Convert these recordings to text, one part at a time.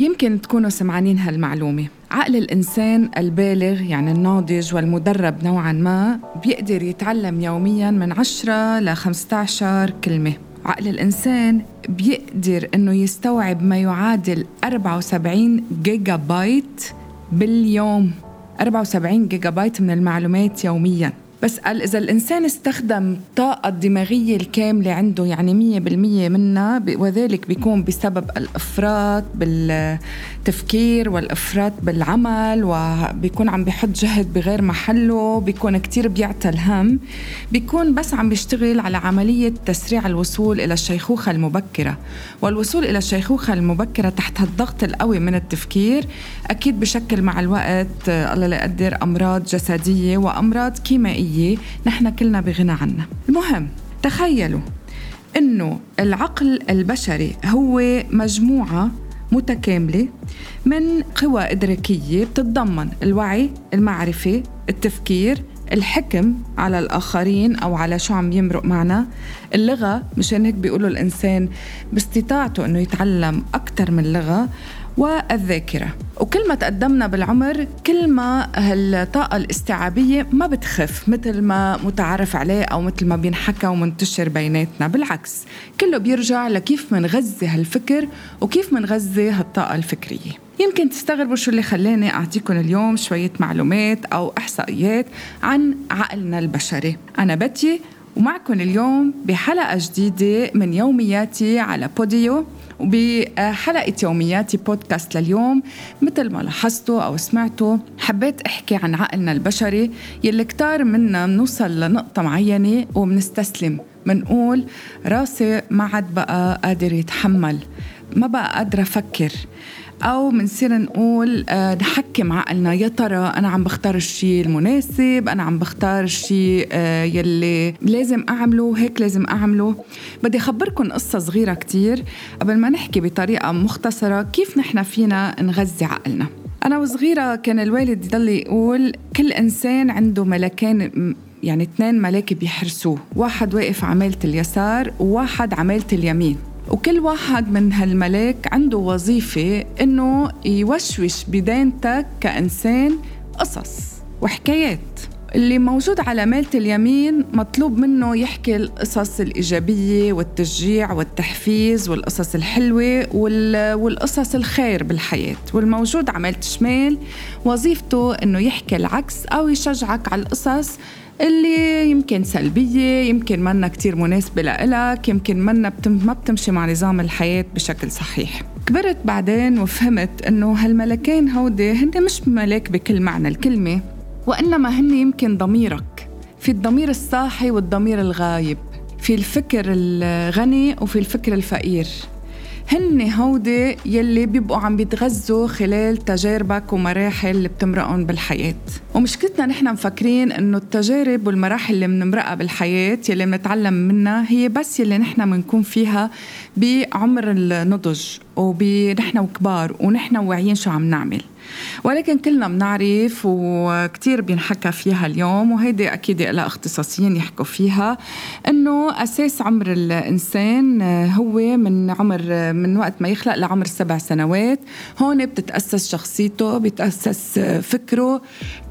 يمكن تكونوا سمعانين هالمعلومة. عقل الإنسان البالغ يعني الناضج والمدرب نوعا ما بيقدر يتعلم يوميا من 10 ل 15 كلمة. عقل الإنسان بيقدر إنه يستوعب ما يعادل 74 جيجا بايت باليوم. 74 جيجا بايت من المعلومات يومياً. بس قال إذا الإنسان استخدم الطاقة الدماغية الكاملة عنده يعني مية بالمية منها وذلك بيكون بسبب الإفراط بالتفكير والإفراط بالعمل وبيكون عم بيحط جهد بغير محله بيكون كتير بيعتى الهم بيكون بس عم بيشتغل على عملية تسريع الوصول إلى الشيخوخة المبكرة. والوصول إلى الشيخوخة المبكرة تحت الضغط القوي من التفكير أكيد بشكل مع الوقت الله لا يقدر أمراض جسدية وأمراض كيميائية. حقيقية نحن كلنا بغنى عنها. المهم تخيلوا إنه العقل البشري هو مجموعة متكاملة من قوى إدراكية بتتضمن الوعي المعرفة التفكير الحكم على الآخرين أو على شو عم يمرق معنا. اللغة مشان هيك بيقولوا الإنسان باستطاعته أنه يتعلم أكثر من لغة. والذاكرة. وكل ما تقدمنا بالعمر كل ما هالطاقة الاستيعابية ما بتخف مثل ما متعارف عليه أو مثل ما بينحكى ومنتشر بيناتنا. بالعكس كله بيرجع لكيف منغذي هالفكر وكيف منغذي هالطاقة الفكرية. يمكن تستغربوا شو اللي خلاني أعطيكم اليوم شوية معلومات أو إحصائيات عن عقلنا البشري. أنا بتي ومعكم اليوم بحلقة جديدة من يومياتي على بوديو. وبحلقة يومياتي بودكاست لليوم. مثل ما لاحظتوا أو سمعتوا حبيت أحكي عن عقلنا البشري يلي كتار منا بنوصل لنقطة معينة وبنستسلم منقول راسي ما عاد بقى قادر يتحمل ما بقى قادرة أفكر. أو بنصير نقول آه، نحكم عقلنا يا ترى أنا عم بختار الشيء المناسب؟ أنا عم بختار الشيء آه، يلي لازم أعمله هيك لازم أعمله. بدي أخبركم قصة صغيرة كتير. قبل ما نحكي بطريقة مختصرة كيف نحن فينا نغذي عقلنا؟ أنا وصغيرة كان الوالد يضل يقول كل إنسان عنده ملكين يعني اثنين ملاك بيحرسوه واحد واقف عمالة اليسار وواحد عمالة اليمين. وكل واحد من هالملاك عنده وظيفة إنه يوشوش بدينتك كإنسان قصص وحكايات. اللي موجود على مالة اليمين مطلوب منه يحكي القصص الإيجابية والتشجيع والتحفيز والقصص الحلوة والقصص الخير بالحياة. والموجود على مالة الشمال وظيفته إنه يحكي العكس أو يشجعك على القصص اللي يمكن سلبية يمكن منا كتير مناسبة لإلك يمكن منا بتم ما بتمشي مع نظام الحياة بشكل صحيح. كبرت بعدين وفهمت إنه هالملكين هودي هن مش ملاك بكل معنى الكلمة وإنما هن يمكن ضميرك. في الضمير الصاحي والضمير الغايب في الفكر الغني وفي الفكر الفقير. هن هودي يلي بيبقوا عم بيتغذوا خلال تجاربك ومراحل اللي بتمرقهم بالحياة. ومشكلتنا نحن مفكرين إنه التجارب والمراحل اللي بنمرقها بالحياة يلي بنتعلم منها هي بس يلي نحن بنكون فيها بعمر النضج ونحن وكبار ونحن واعيين شو عم نعمل. ولكن كلنا بنعرف وكتير بينحكى فيها اليوم وهيدي أكيد لها اختصاصيين يحكوا فيها إنه أساس عمر الإنسان هو من عمر من وقت ما يخلق لعمر سبع سنوات. هون بتتأسس شخصيته بتأسس فكره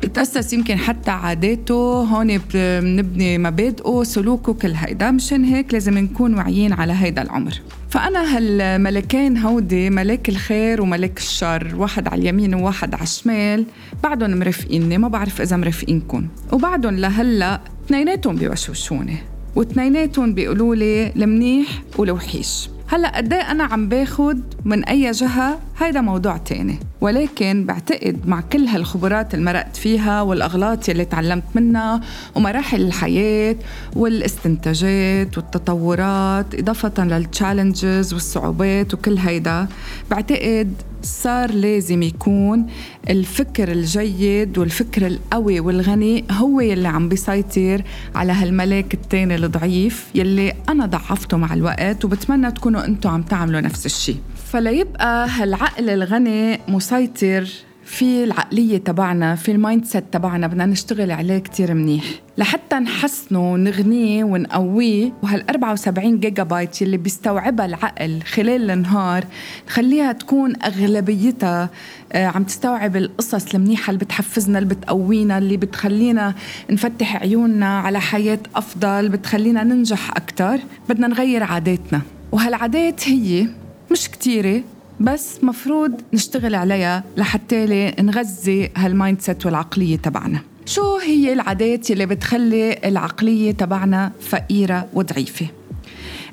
بتأسس يمكن حتى عاداته. هون بنبني مبادئه سلوكه كل هيدا. مشان هيك لازم نكون واعيين على هيدا العمر. فأنا هالملكين هودي ملاك الخير وملاك الشر واحد على اليمين وواحد على الشمال بعدهم مرافقيني ما بعرف إذا مرافقينكم وبعدهم لهلأ اثنيناتهم بيوشوشوني واثنيناتهم بيقولوا لي المنيح والوحيش هلأ قد إيه أنا عم باخد من أي جهة؟ هيدا موضوع تاني. ولكن بعتقد مع كل هالخبرات اللي مرقت فيها والأغلاط اللي تعلمت منها ومراحل الحياة والاستنتاجات والتطورات إضافة للتشالنجز والصعوبات وكل هيدا بعتقد صار لازم يكون الفكر الجيد والفكر القوي والغني هو يلي عم بيسيطر على هالملاك التاني الضعيف يلي أنا ضعفته مع الوقت وبتمنى تكونوا أنتم عم تعملوا نفس الشيء فليبقى هالعقل الغني مسيطر في العقلية تبعنا في ال mindset تبعنا بدنا نشتغل عليه كتير منيح. لحتى نحسنه ونغنيه ونقويه. وهال 74 جيجا بايت يلي بيستوعبها العقل خلال النهار نخليها تكون أغلبيتها آه، عم تستوعب القصص المنيحة اللي بتحفزنا اللي بتقوينا اللي بتخلينا نفتح عيوننا على حياة أفضل بتخلينا ننجح أكتر. بدنا نغير عاداتنا. وهالعادات هي مش كتيرة بس مفروض نشتغل عليها لحتى نغذي هال mindset والعقلية تبعنا. شو هي العادات اللي بتخلي العقلية تبعنا فقيرة وضعيفة؟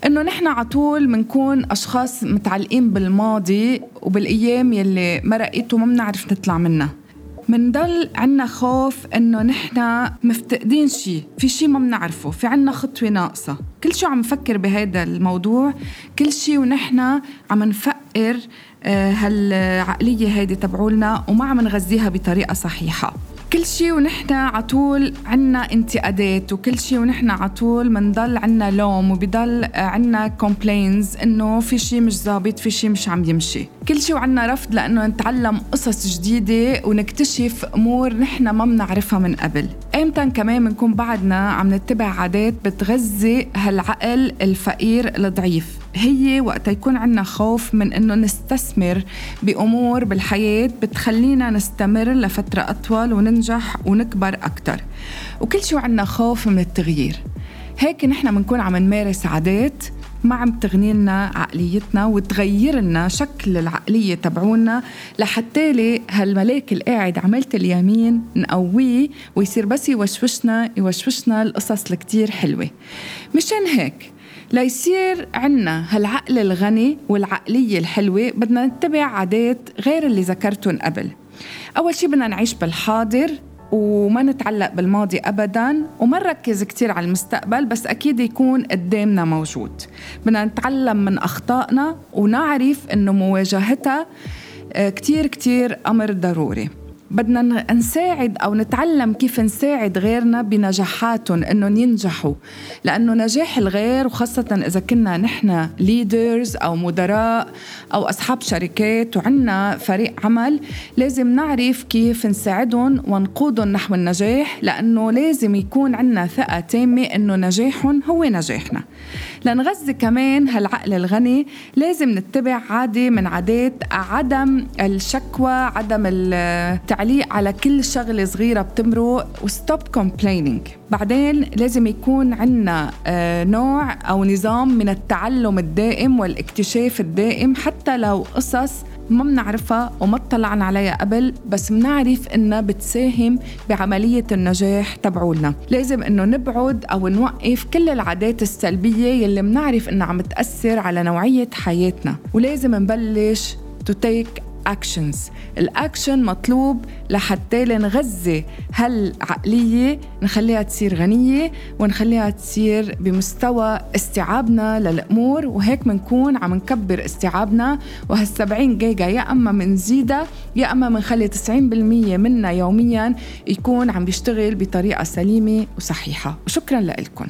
إنه نحن على طول بنكون أشخاص متعلقين بالماضي وبالأيام يلي مرقت وما بنعرف نطلع منها. منضل عنا خوف إنه نحن مفتقدين شيء في شيء ما بنعرفه في عنا خطوة ناقصة. كل شيء عم نفكر بهذا الموضوع كل شيء ونحن عم نفقر آه، هالعقلية هيدي تبعولنا وما عم نغذيها بطريقة صحيحة. كل شيء ونحن على طول عنا انتقادات وكل شيء ونحن على طول بنضل عنا لوم وبضل عنا كومبلينز إنه في شيء مش ظابط في شيء مش عم يمشي. كل شيء وعنا رفض لأنه نتعلم قصص جديدة ونكتشف أمور نحن ما بنعرفها من قبل. ايمتى كمان بنكون بعدنا عم نتبع عادات بتغذي هالعقل الفقير الضعيف؟ هي وقت يكون عنا خوف من إنه نستثمر بأمور بالحياة بتخلينا نستمر لفترة أطول وننجح ونكبر أكثر وكل شيء عنا خوف من التغيير. هيك نحن بنكون عم نمارس عادات ما عم تغني لنا عقليتنا وتغير لنا شكل العقلية تبعونا لحتى لي هالملاك القاعد عملت اليمين نقويه ويصير بس يوشوشنا يوشوشنا القصص الكتير حلوة. مشان هيك ليصير عنا هالعقل الغني والعقلية الحلوة بدنا نتبع عادات غير اللي ذكرتهم قبل. أول شي بدنا نعيش بالحاضر وما نتعلق بالماضي ابدا وما نركز كثير على المستقبل بس أكيد يكون قدامنا موجود. بدنا نتعلم من أخطائنا ونعرف إنه مواجهتها آه، كتير كتير أمر ضروري. بدنا نساعد أو نتعلم كيف نساعد غيرنا بنجاحاتهم إنهم ينجحوا. لأنه نجاح الغير وخاصة إذا كنا نحن ليدرز أو مدراء أو أصحاب شركات وعنا فريق عمل لازم نعرف كيف نساعدهم ونقودهم نحو النجاح لأنه لازم يكون عنا ثقة تامة إنه نجاحهم هو نجاحنا. لنغذي كمان هالعقل الغني لازم نتبع عادة من عادات عدم الشكوى عدم التعليق على كل شغلة صغيرة بتمرق و stop complaining بعدين لازم يكون عندنا آه، نوع أو نظام من التعلم الدائم والاكتشاف الدائم حتى لو قصص ما بنعرفها وما اطلعنا عليها قبل بس بنعرف إنها بتساهم بعملية النجاح تبعولنا. لازم إنه نبعد أو نوقف كل العادات السلبية يلي بنعرف إنها عم تأثر على نوعية حياتنا. ولازم نبلش to take actions ال action مطلوب لحتى نغذي هالعقلية نخليها تصير غنية ونخليها تصير بمستوى استيعابنا للأمور وهيك بنكون عم نكبر استيعابنا. وهال70 جيجا يا أما منزيدها يا أما بنخلي 90% منا يوميا يكون عم بيشتغل بطريقة سليمة وصحيحة. وشكرا لكم